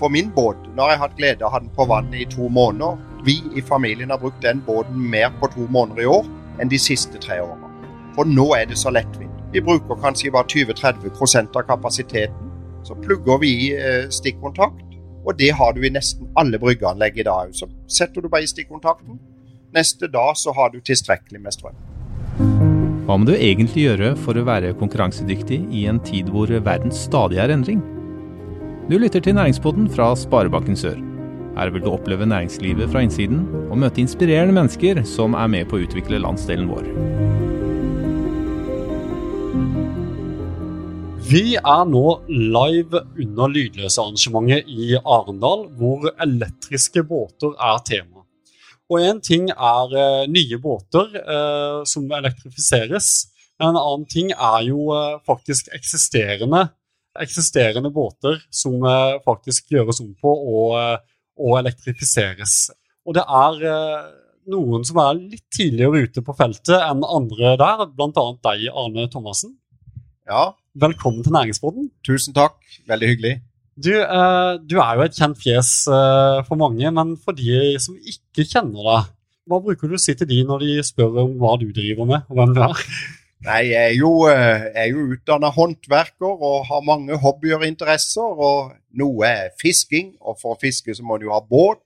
For min båt, nå har jeg hatt glede av den på vannet i to måneder. Vi i familien har brukt den båten mer på to måneder i år enn de siste tre årene. For nå er det så lettvint. Vi bruker kanskje bare 20-30 av kapasiteten. Så plugger vi i eh, stikkontakt, og det har du i nesten alle bryggeanlegg i dag. Så setter du bare i stikkontakten. Neste dag så har du tilstrekkelig med strøm. Hva må du egentlig gjøre for å være konkurransedyktig i en tid hvor verden stadig er endring? Du lytter til Næringspodden fra Sparebanken Sør. Her vil du oppleve næringslivet fra innsiden og møte inspirerende mennesker som er med på å utvikle landsdelen vår. Vi er nå live under lydløse-arrangementet i Arendal, hvor elektriske båter er tema. Og Én ting er uh, nye båter eh, som elektrifiseres, men en annen ting er jo eh, faktisk eksisterende eksisterende båter som eh, faktisk gjøres om på og, eh, og elektrifiseres. Og det er eh, noen som er litt tidligere ute på feltet enn andre der, bl.a. deg, Arne Thomassen. Ja. Velkommen til Næringsbåten. Tusen takk. Veldig hyggelig. Du, du, er jo et kjent fjes for mange, men for de som ikke kjenner deg, hva bruker du å si til de når de spør om hva du driver med, og hvem du er? Nei, jeg er jo, eh, jo utdanna håndverker og har mange hobbyer og interesser. og Noe er fisking, og for å fiske så må du ha båt.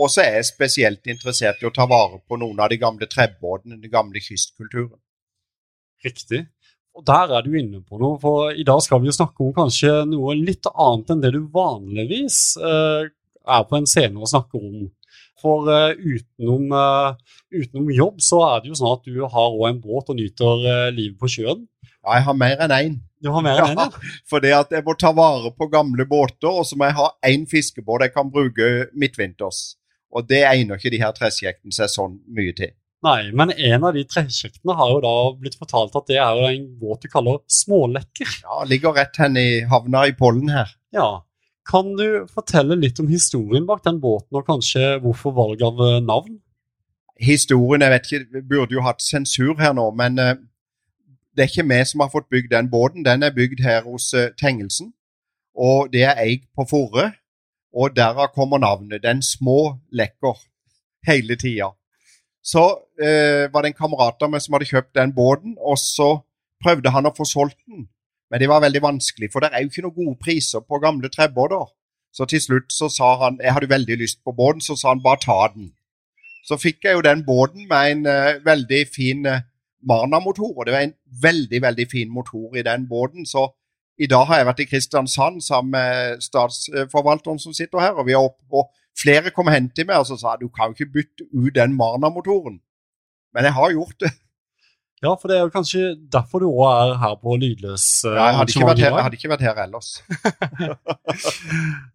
Og så er jeg spesielt interessert i å ta vare på noen av de gamle trebåtene, den gamle kystkulturen. Riktig. Og der er du inne på noe, for i dag skal vi jo snakke om kanskje noe litt annet enn det du vanligvis eh, er på en scene og snakker om. For uh, utenom, uh, utenom, jobb så er det jo sånn at du har òg en båt og nyter uh, livet på sjøen. Ja, jeg har mer enn én. Du har mer enn én, ja. For det at jeg må ta vare på gamle båter, og så må jeg ha én fiskebåt jeg kan bruke midtvinters. Og det egner ikke de her tresjektene seg sånn mye til. Nei, men en av de tresjektene har jo da blitt fortalt at det er jo en båt du kaller smålekker. Ja, ligger rett hen i havna i Pollen her. Ja, kan du fortelle litt om historien bak den båten, og kanskje hvorfor valg av eh, navn? Historien, jeg vet ikke, vi burde jo hatt sensur her nå, men uh, det er ikke vi som har fått bygd den båten. Den er bygd her hos uh, Tengelsen, og det er eid på Forre. Og derav kommer navnet. Den små lekker hele tida. Så eh, var det en kamerat av meg som hadde kjøpt den båten, og så prøvde han å få solgt den. Men det var veldig vanskelig, for det er jo ikke noen gode priser på gamle trebåter. Så til slutt så sa han jeg hadde veldig lyst på båten, så sa han bare ta den. Så fikk jeg jo den båten med en uh, veldig fin uh, Marna-motor, og det var en veldig, veldig fin motor i den båten. Så i dag har jeg vært i Kristiansand sammen med statsforvalteren som sitter her, og vi er oppe på Flere kom hen til meg og så sa du kan jo ikke bytte ut den Marna-motoren. Men jeg har gjort det. Ja, for det er jo kanskje derfor du òg er her på lydløs uh, ja, jeg, hadde ikke her, jeg hadde ikke vært her ellers.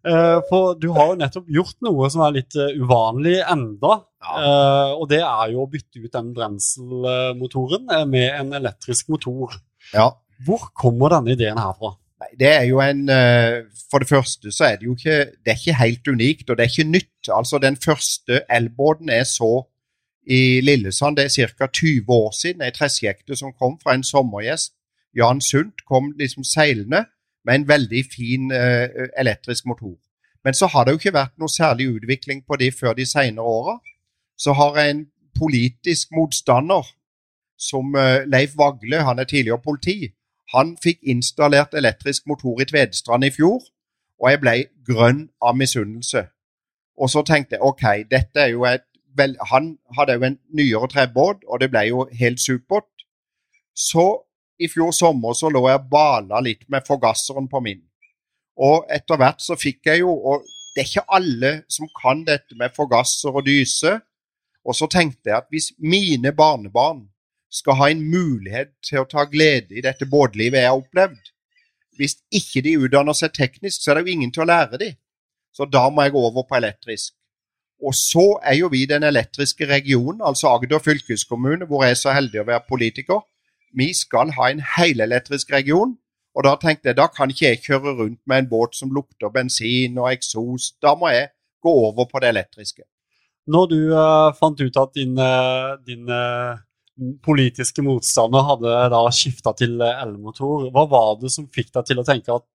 uh, for du har jo nettopp gjort noe som er litt uh, uvanlig enda. Ja. og det er jo å bytte ut den brenselmotoren med en elektrisk motor. Ja. Hvor kommer denne ideen herfra? Nei, det er jo en For det første så er det jo ikke Det er ikke helt unikt, og det er ikke nytt. Altså, den første elbåten er så i Lillesand. Det er ca. 20 år siden ei treskjekte som kom fra en sommergjest. Jan Sundt kom liksom seilende med en veldig fin uh, elektrisk motor. Men så har det jo ikke vært noe særlig utvikling på det før de senere åra. Så har en politisk motstander som uh, Leif Vagle, han er tidligere politi, han fikk installert elektrisk motor i Tvedestrand i fjor, og jeg ble grønn av misunnelse. Og så tenkte jeg OK, dette er jo et vel, han hadde jo en nyere trebåt, og det ble jo helt supert. Så i fjor sommer så lå jeg og bala litt med forgasseren på min. Og etter hvert så fikk jeg jo Og det er ikke alle som kan dette med forgasser og dyse. Og så tenkte jeg at hvis mine barnebarn skal ha en mulighet til å ta glede i dette båtlivet jeg har opplevd Hvis ikke de utdanner seg teknisk, så er det jo ingen til å lære dem. Så da må jeg gå over på elektrisk. Og så er jo vi den elektriske regionen, altså Agder fylkeskommune, hvor jeg er så heldig å være politiker. Vi skal ha en helelektrisk region. Og da tenkte jeg da kan ikke jeg kjøre rundt med en båt som lukter bensin og eksos. Da må jeg gå over på det elektriske. Når du uh, fant ut at din, uh, din uh, politiske motstander hadde da skifta til elmotor, hva var det som fikk deg til å tenke at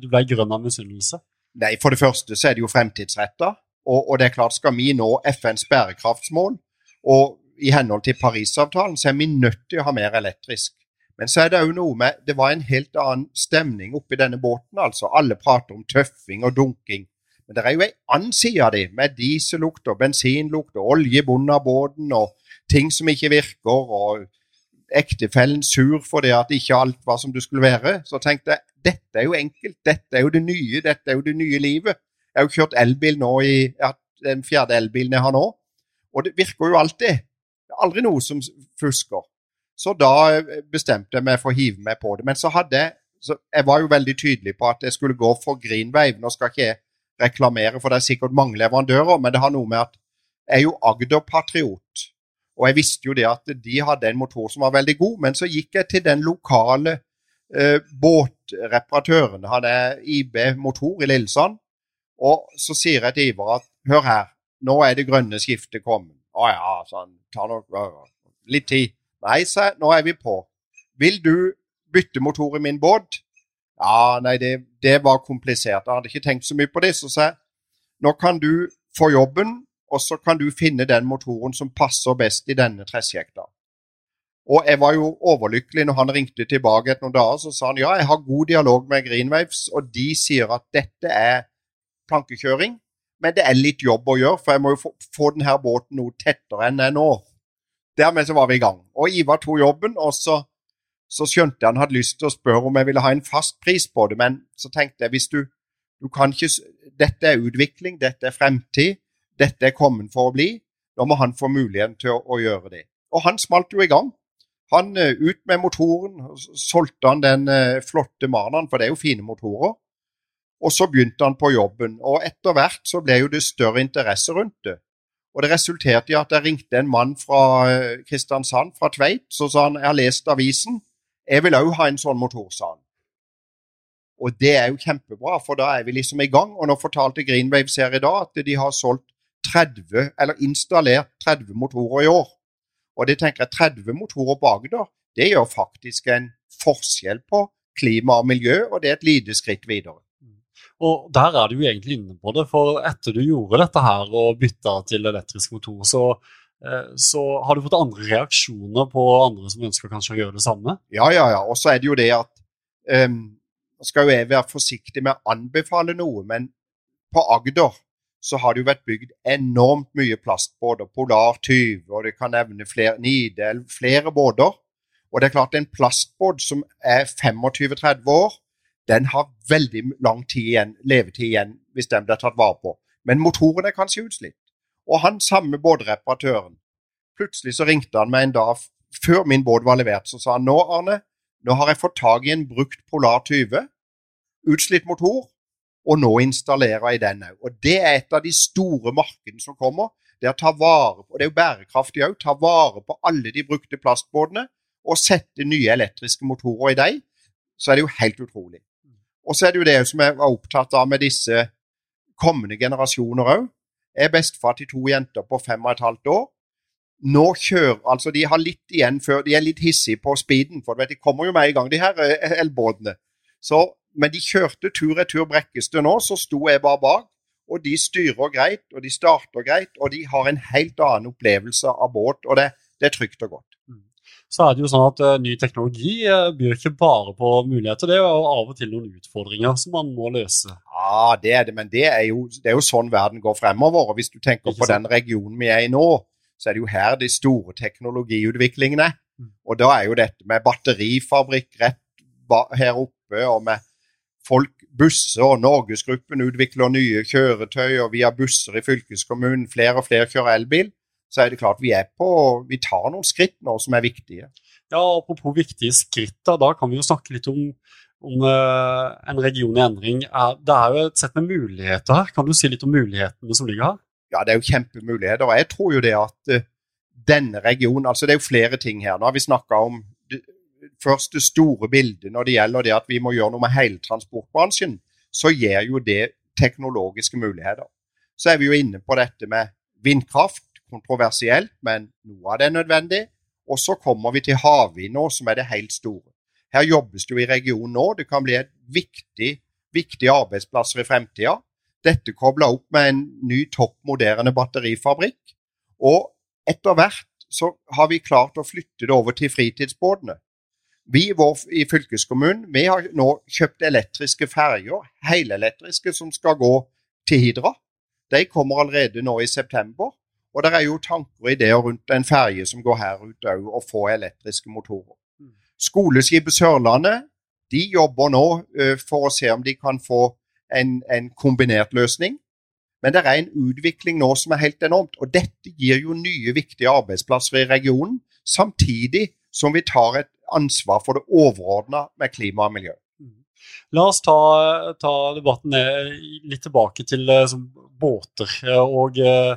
du ble grønn av misunnelse? Nei, For det første så er det jo fremtidsretta. Og, og, det er klart, skal vi nå FNs bærekraftsmål, og i henhold til Parisavtalen, så er vi nødt til å ha mer elektrisk. Men så er det òg noe med Det var en helt annen stemning oppi denne båten, altså. Alle prater om tøffing og dunking. Men det er jo ei annen side av det, med diesellukt og bensinlukt og olje i bunnen av båten og ting som ikke virker, og ektefellen sur fordi at ikke alt var som det skulle være. Så tenkte jeg dette er jo enkelt, dette er jo det nye, dette er jo det nye livet. Jeg har jo kjørt elbil nå i ja, den fjerde elbilen jeg har nå, og det virker jo alltid. Det er aldri noe som fusker. Så da eh, bestemte jeg meg for å hive meg på det. Men så hadde jeg så Jeg var jo veldig tydelig på at jeg skulle gå for Greenwave. Nå skal ikke jeg reklamere, for det er sikkert mange leverandører, men det har noe med at jeg er jo Agder-patriot. Og jeg visste jo det at de hadde en motor som var veldig god, men så gikk jeg til den lokale eh, båtreparatøren. Han er IB Motor i Lillesand. Og så sier jeg til Ivar at hør her, nå er det grønne skiftet kommet. Å ja, sånn, han. Ta nok litt tid. Nei, sa nå er vi på. Vil du bytte motor i min båt? Ja, nei, det, det var komplisert. Jeg hadde ikke tenkt så mye på det. Så sa jeg nå kan du få jobben, og så kan du finne den motoren som passer best i denne tresjekta. Og jeg var jo overlykkelig når han ringte tilbake etter noen dager. Så sa han ja, jeg har god dialog med Greenwaves, og de sier at dette er plankekjøring, men det er litt jobb å gjøre, for jeg må jo få, få denne båten noe tettere enn jeg nå. Dermed så var vi i gang. Og Ivar tok jobben, og så, så skjønte jeg han hadde lyst til å spørre om jeg ville ha en fast pris på det, men så tenkte jeg hvis du, du kan ikke Dette er utvikling, dette er fremtid, dette er kommet for å bli. Da må han få muligheten til å, å gjøre det. Og han smalt jo i gang. Han uh, ut med motoren, solgte han den uh, flotte Manaen, for det er jo fine motorer. Og så begynte han på jobben, og etter hvert så ble jo det større interesse rundt det. Og det resulterte i at jeg ringte en mann fra eh, Kristiansand, fra Tveit, så sa han jeg har lest avisen, jeg vil òg ha en sånn motor, sa han. Og det er jo kjempebra, for da er vi liksom i gang. Og nå fortalte Greenwaves her i dag at de har solgt 30, eller installert 30 motorer i år. Og det tenker jeg 30 motorer på Agder, det gjør faktisk en forskjell på klima og miljø, og det er et lite skritt videre. Og der er du jo egentlig inne på det, for etter du gjorde dette her og bytta til elektrisk motor, så, eh, så har du fått andre reaksjoner på andre som ønsker kanskje å gjøre det samme? Ja, ja, ja. Og så er det jo det at um, skal jo jeg være forsiktig med å anbefale noe, men på Agder så har det jo vært bygd enormt mye plastbåter. Polar 20, og det kan nevne flere, Nidelv, flere båter. Og det er klart en plastbåt som er 25-30 år, den har veldig lang tid igjen, levetid igjen hvis den blir tatt vare på. Men motoren er kanskje utslitt. Og han samme båtreparatøren Plutselig så ringte han meg en dag før min båt var levert, så sa han nå, Arne, nå har jeg fått tak i en brukt Polar 20, utslitt motor, og nå installerer jeg den òg. Og det er et av de store markedene som kommer. Det er å ta vare på, og det er jo bærekraftig òg, ta vare på alle de brukte plastbåtene og sette nye elektriske motorer i dem, så er det jo helt utrolig. Og så er det jo det som jeg var opptatt av med disse kommende generasjoner òg. Jeg er bestefar til to jenter på fem og et halvt år. Nå kjører Altså, de har litt igjen før De er litt hissige på speeden, for vet, de kommer jo med i gang, de her eh, elbåtene. Men de kjørte tur-retur Brekkestø nå, så sto jeg bare bak. Og de styrer greit, og de starter greit, og de har en helt annen opplevelse av båt. Og det, det er trygt og godt så er det jo sånn at uh, ny teknologi uh, byr ikke bare på muligheter, det er jo av og til noen utfordringer som man må løse. Ja, det er det, men det er jo, det er jo sånn verden går fremover. og Hvis du tenker på den regionen vi er i nå, så er det jo her de store teknologiutviklingene er. Mm. Og da er jo dette med batterifabrikk rett her oppe, og med folk, busser, og Norgesgruppen utvikler nye kjøretøy, og vi har busser i fylkeskommunen, flere og flere kjører elbil så er det klart vi er på Vi tar noen skritt nå som er viktige. Ja, Apropos viktige skritt, da, da kan vi jo snakke litt om, om uh, en region i endring. det er jo et sett med muligheter her. Kan du si litt om mulighetene som ligger her? Ja, det er jo kjempemuligheter. og Jeg tror jo det at uh, denne regionen altså Det er jo flere ting her. Nå har vi snakka om det, først det store bildet når det gjelder det at vi må gjøre noe med hele transportbransjen. Så gir jo det teknologiske muligheter. Så er vi jo inne på dette med vindkraft kontroversielt, men noe av det er nødvendig. Og så kommer vi til havvind nå, som er det helt store. Her jobbes det jo i regionen nå. Det kan bli et viktig, viktig arbeidsplasser i fremtida. Dette kobla opp med en ny topp moderne batterifabrikk. Og etter hvert så har vi klart å flytte det over til fritidsbåtene. Vi vår, i fylkeskommunen vi har nå kjøpt elektriske ferger, helelektriske, som skal gå til Hidra. De kommer allerede nå i september. Og det er jo tanker og ideer rundt en ferge som går her ut òg, og få elektriske motorer. Mm. Skoleskipet Sørlandet de jobber nå uh, for å se om de kan få en, en, kombinert løsning. Men det er en utvikling nå som er helt enormt. Og dette gir jo nye, viktige arbeidsplasser i regionen, samtidig som vi tar et ansvar for det overordna med klima og miljø. Mm. La oss ta, ta debatten litt tilbake til uh, båter. og Eh,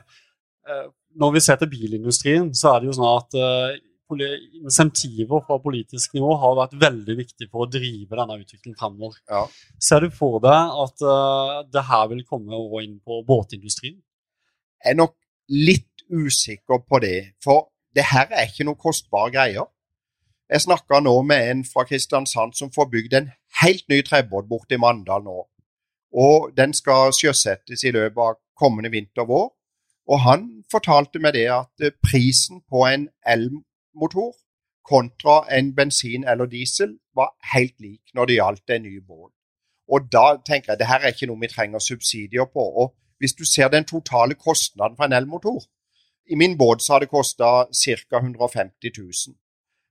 når vi ser til bilindustrien, så er det jo sånn at eh, insentiver fra politisk nivå har vært veldig viktig for å drive denne utviklingen fremover. Ja. Ser du for deg at uh, det her vil komme inn på båtindustrien? Jeg er nok litt usikker på det, for det her er ikke noe kostbare greier. Jeg snakka nå med en fra Kristiansand som får bygd en helt ny trebåt borte i Mandal nå. Og den skal sjøsettes i løpet av kommende vinter-vår. Og han fortalte meg det at eh, prisen på en elmotor kontra en bensin eller diesel var helt lik når det gjaldt en ny båt. Og da tenker jeg det her er ikke noe vi trenger subsidier på. Og hvis du ser den totale kostnaden for en elmotor I min båt så har det kosta ca. 150 000.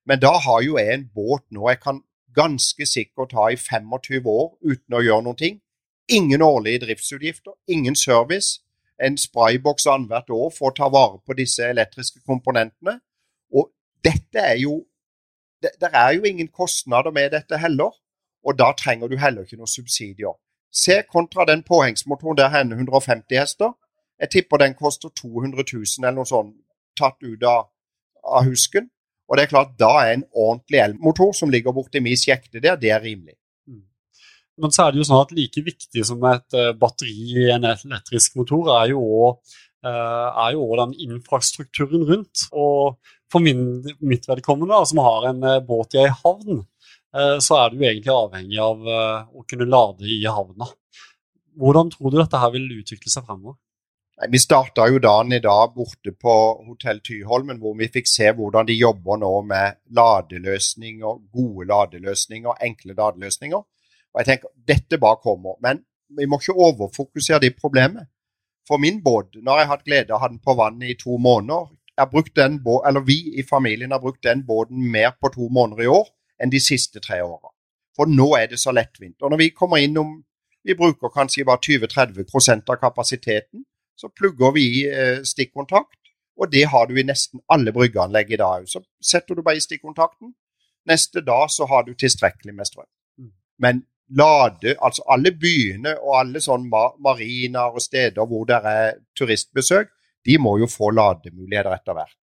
Men da har jo jeg en båt nå jeg kan ganske sikkert ha i 25 år uten å gjøre noen ting. Ingen årlige driftsutgifter, ingen service en sprayboks annethvert år for å ta vare på disse elektriske komponentene. Og dette er jo det, det, er jo ingen kostnader med dette heller, og da trenger du heller ikke noen subsidier. Se kontra den påhengsmotoren der hender 150 hester. Jeg tipper den koster 200 000 eller noe sånt, tatt ut av, av husken. Og det er klart, da er en ordentlig elmotor som ligger borti mi sjekte der, det er rimelig. Men så er det jo sånn at like viktig som et uh, batteri i en elektrisk motor, er jo òg uh, den infrastrukturen rundt. Og for min, mitt vedkommende, som har en uh, båt i ei havn, så er du egentlig avhengig av å kunne lade i havna. Hvordan tror du dette her vil utvikle seg fremover? Vi starta jo dagen i dag borte på Hotell Tyholmen, hvor vi fikk se hvordan de jobber nå med ladeløsninger, gode ladeløsninger, enkle ladeløsninger. Og jeg tenker, Dette bare kommer. Men vi må ikke overfokusere det problemet. For min båt, når jeg har hatt glede av å ha den på vannet i to måneder jeg brukt den eller Vi i familien har brukt den båten mer på to måneder i år enn de siste tre åra. For nå er det så lettvint. Og når vi kommer innom Vi bruker kanskje bare 20-30 av kapasiteten. Så plugger vi i eh, stikkontakt, og det har du i nesten alle bryggeanlegg i dag. Så setter du bare i stikkontakten. Neste dag så har du tilstrekkelig med strøm. Mm. Men lade Altså alle byene og alle sånne mariner og steder hvor det er turistbesøk, de må jo få lademuligheter etter hvert.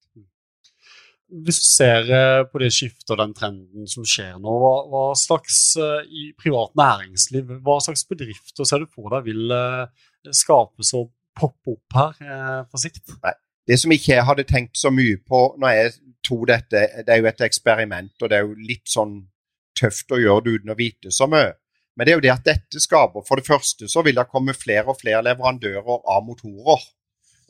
Hvis du ser eh, på det skiftet og den trenden som skjer nå, hva, hva, slags eh, i privat næringsliv, hva slags bedrifter ser du for deg vil eh, skapes og poppe opp her på sikt? Nei. Det som ikke jeg hadde tenkt så mye på når jeg tok dette, det er jo et eksperiment, og det er jo litt sånn tøft å gjøre det uten å vite så mye. Men det er jo det at dette skaper For det første så vil det komme flere og flere leverandører av motorer.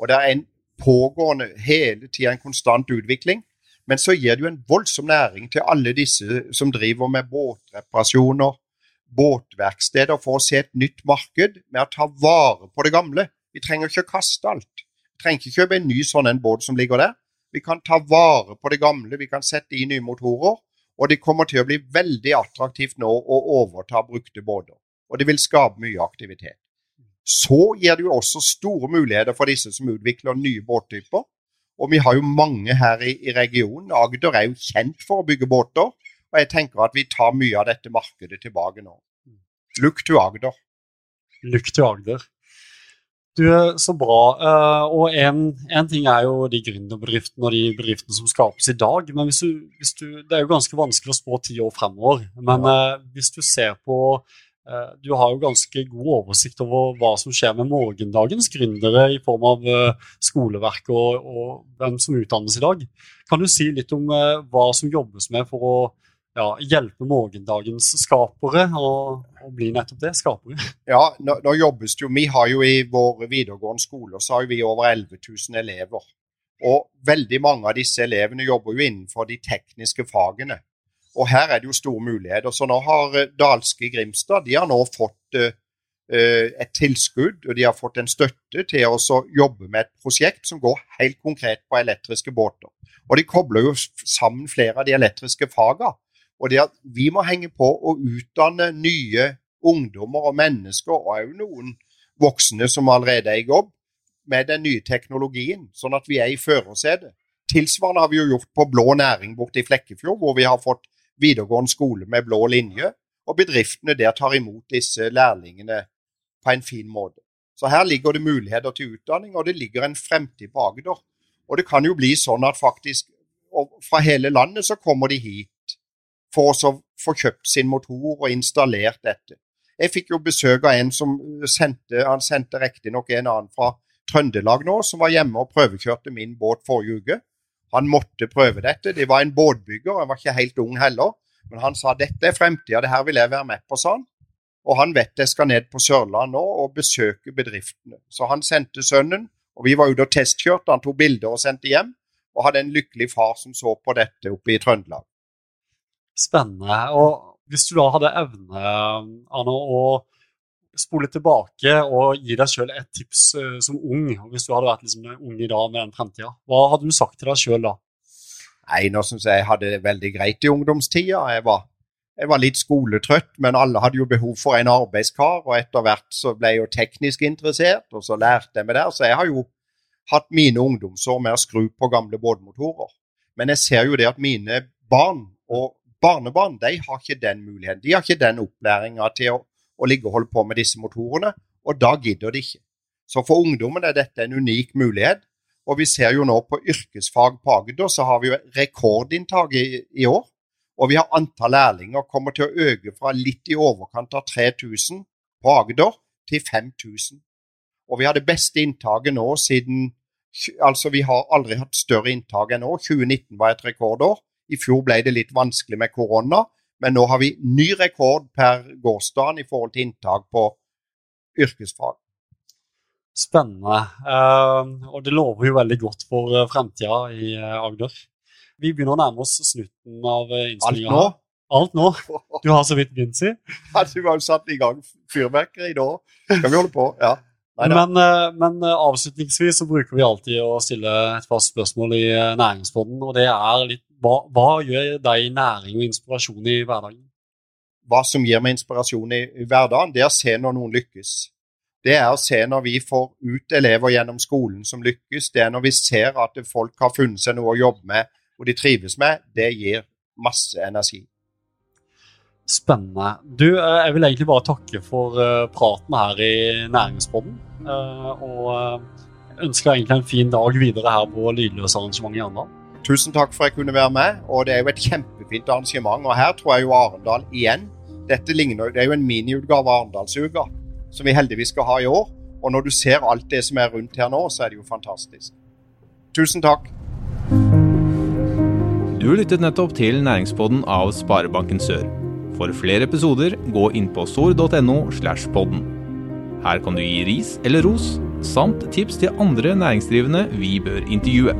Og det er en pågående hele tida en konstant utvikling. Men så gir det jo en voldsom næring til alle disse som driver med båtreparasjoner, båtverksteder, for å se et nytt marked med å ta vare på det gamle. Vi trenger ikke å kaste alt. Vi trenger ikke kjøpe en ny sånn en båt som ligger der. Vi kan ta vare på det gamle, vi kan sette i nye motorer, og det kommer til å bli veldig attraktivt nå å overta brukte båter. Og det vil skape mye aktivitet. Så gir det jo også store muligheter for disse som utvikler nye båttyper. Og vi har jo mange her i, i regionen. Agder er jo kjent for å bygge båter. Og jeg tenker at vi tar mye av dette markedet tilbake nå. Look to Agder. Look to Agder. Du, Så bra. Uh, og én ting er jo de gründerbedriftene og de bedriftene som skapes i dag. Men hvis du, hvis du, det er jo ganske vanskelig å spå ti år fremover. Men ja. hvis du ser på uh, Du har jo ganske god oversikt over hva som skjer med morgendagens gründere i form av skoleverk og, og, hvem som utdannes i dag. Kan du si litt om hva som jobbes med for å ja, hjelpe morgendagens skapere og, bli nettopp det, skapere. Ja, nå, nå, jobbes det jo Vi har jo i våre videregående skoler så har vi over 11 000 elever. Og veldig mange av disse elevene jobber jo innenfor de tekniske fagene. Og her er det jo store muligheter. Så nå har eh, Dalske Grimstad de har nå fått uh, et tilskudd, og de har fått en støtte til å jobbe med et prosjekt som går helt konkret på elektriske båter. Og de kobler jo sammen flere av de elektriske fagene. Og det at vi må henge på å utdanne nye ungdommer og mennesker, og òg noen voksne som allerede er i jobb, med den nye teknologien, sånn at vi er i førersetet. Tilsvarende har vi jo gjort på Blå næring borte i Flekkefjord, hvor vi har fått videregående skole med blå linje, og bedriftene der tar imot disse lærlingene på en fin måte. Så her ligger det muligheter til utdanning, og det ligger en fremtid på Agder. Og det kan jo bli sånn at faktisk fra hele landet så kommer de hit for å få kjøpt sin motor og installert dette. Jeg fikk jo besøk av en som sendte han sendte riktignok en annen fra Trøndelag nå, som var hjemme og prøvekjørte min båt forrige uke. Han måtte prøve dette. Det var en båtbygger, han var ikke helt ung heller. Men han sa dette er fremtida, det her vil jeg være med på, sa han. Og han vet jeg skal ned på Sørlandet nå og besøke bedriftene. Så han sendte sønnen, og vi var ute og testkjørte. Han tok bilder og sendte hjem, og hadde en lykkelig far som så på dette oppe i Trøndelag. Spennende. Og hvis du da hadde evne, Arne, å spole tilbake og gi deg sjøl et tips uh, som ung, hvis du hadde vært liksom, ung i dag med den fremtida, hva hadde du sagt til deg sjøl da? Nei, nå syns jeg jeg hadde det veldig greit i ungdomstida. Jeg var, jeg var, litt skoletrøtt, men alle hadde jo behov for en arbeidskar, og etter hvert så ble jeg jo teknisk interessert, og så lærte jeg meg der. Så jeg har jo hatt mine ungdomsår med å skru på gamle båtmotorer. Men jeg ser jo det at mine barn og Barnebarn de har ikke den muligheten. De har ikke den opplæringa til å, å, ligge og holde på med disse motorene, og da gidder de ikke. Så for ungdommen er dette en unik mulighet. Og vi ser jo nå på yrkesfag på Agder, så har vi jo rekordinntak i, i år. Og vi har antall lærlinger kommer til å øke fra litt i overkant av 3000 på Agder til 5000. Og vi har det beste inntaket nå siden Altså, vi har aldri hatt større inntak enn nå. 2019 var et rekordår. I fjor ble det litt vanskelig med korona, men nå har vi ny rekord per gårsdagen i forhold til inntak på yrkesfag. Spennende. Uh, og det lover jo veldig godt for uh, fremtida i uh, Agder. Vi begynner å nærme oss slutten av innstillinga. Alt nå? Alt nå. Du har så vidt begynt, si. Ja, du har jo satt i gang fyrverkeri da. Skal vi holde på? Ja. Men, men, avslutningsvis så bruker vi alltid å stille et fast spørsmål i næringsfonden, og det er litt hva, hva, gjør deg næring og inspirasjon i hverdagen? Hva som gir meg inspirasjon i, i hverdagen, det er å se når noen lykkes. Det er å se når vi får ut elever gjennom skolen som lykkes. Det er når vi ser at folk har funnet seg noe å jobbe med og de trives med. Det gir masse energi. Spennende. Du, eh, jeg vil egentlig bare takke for eh, praten her i Næringspodden. Eh, og ønsker egentlig en fin dag videre her på Lydløsarrangementet i Arendal. Tusen takk for at jeg kunne være med. og Det er jo et kjempefint arrangement. og Her tror jeg jo Arendal igjen dette ligner, Det er jo en miniutgave av Arendalsuka som vi heldigvis skal ha i år. Og når du ser alt det som er rundt her nå, så er det jo fantastisk. Tusen takk. Du lyttet nettopp til næringspodden av Sparebanken Sør. For flere episoder, gå inn på sor.no. slash podden. Her kan du gi ris eller ros, samt tips til andre næringsdrivende vi bør intervjue.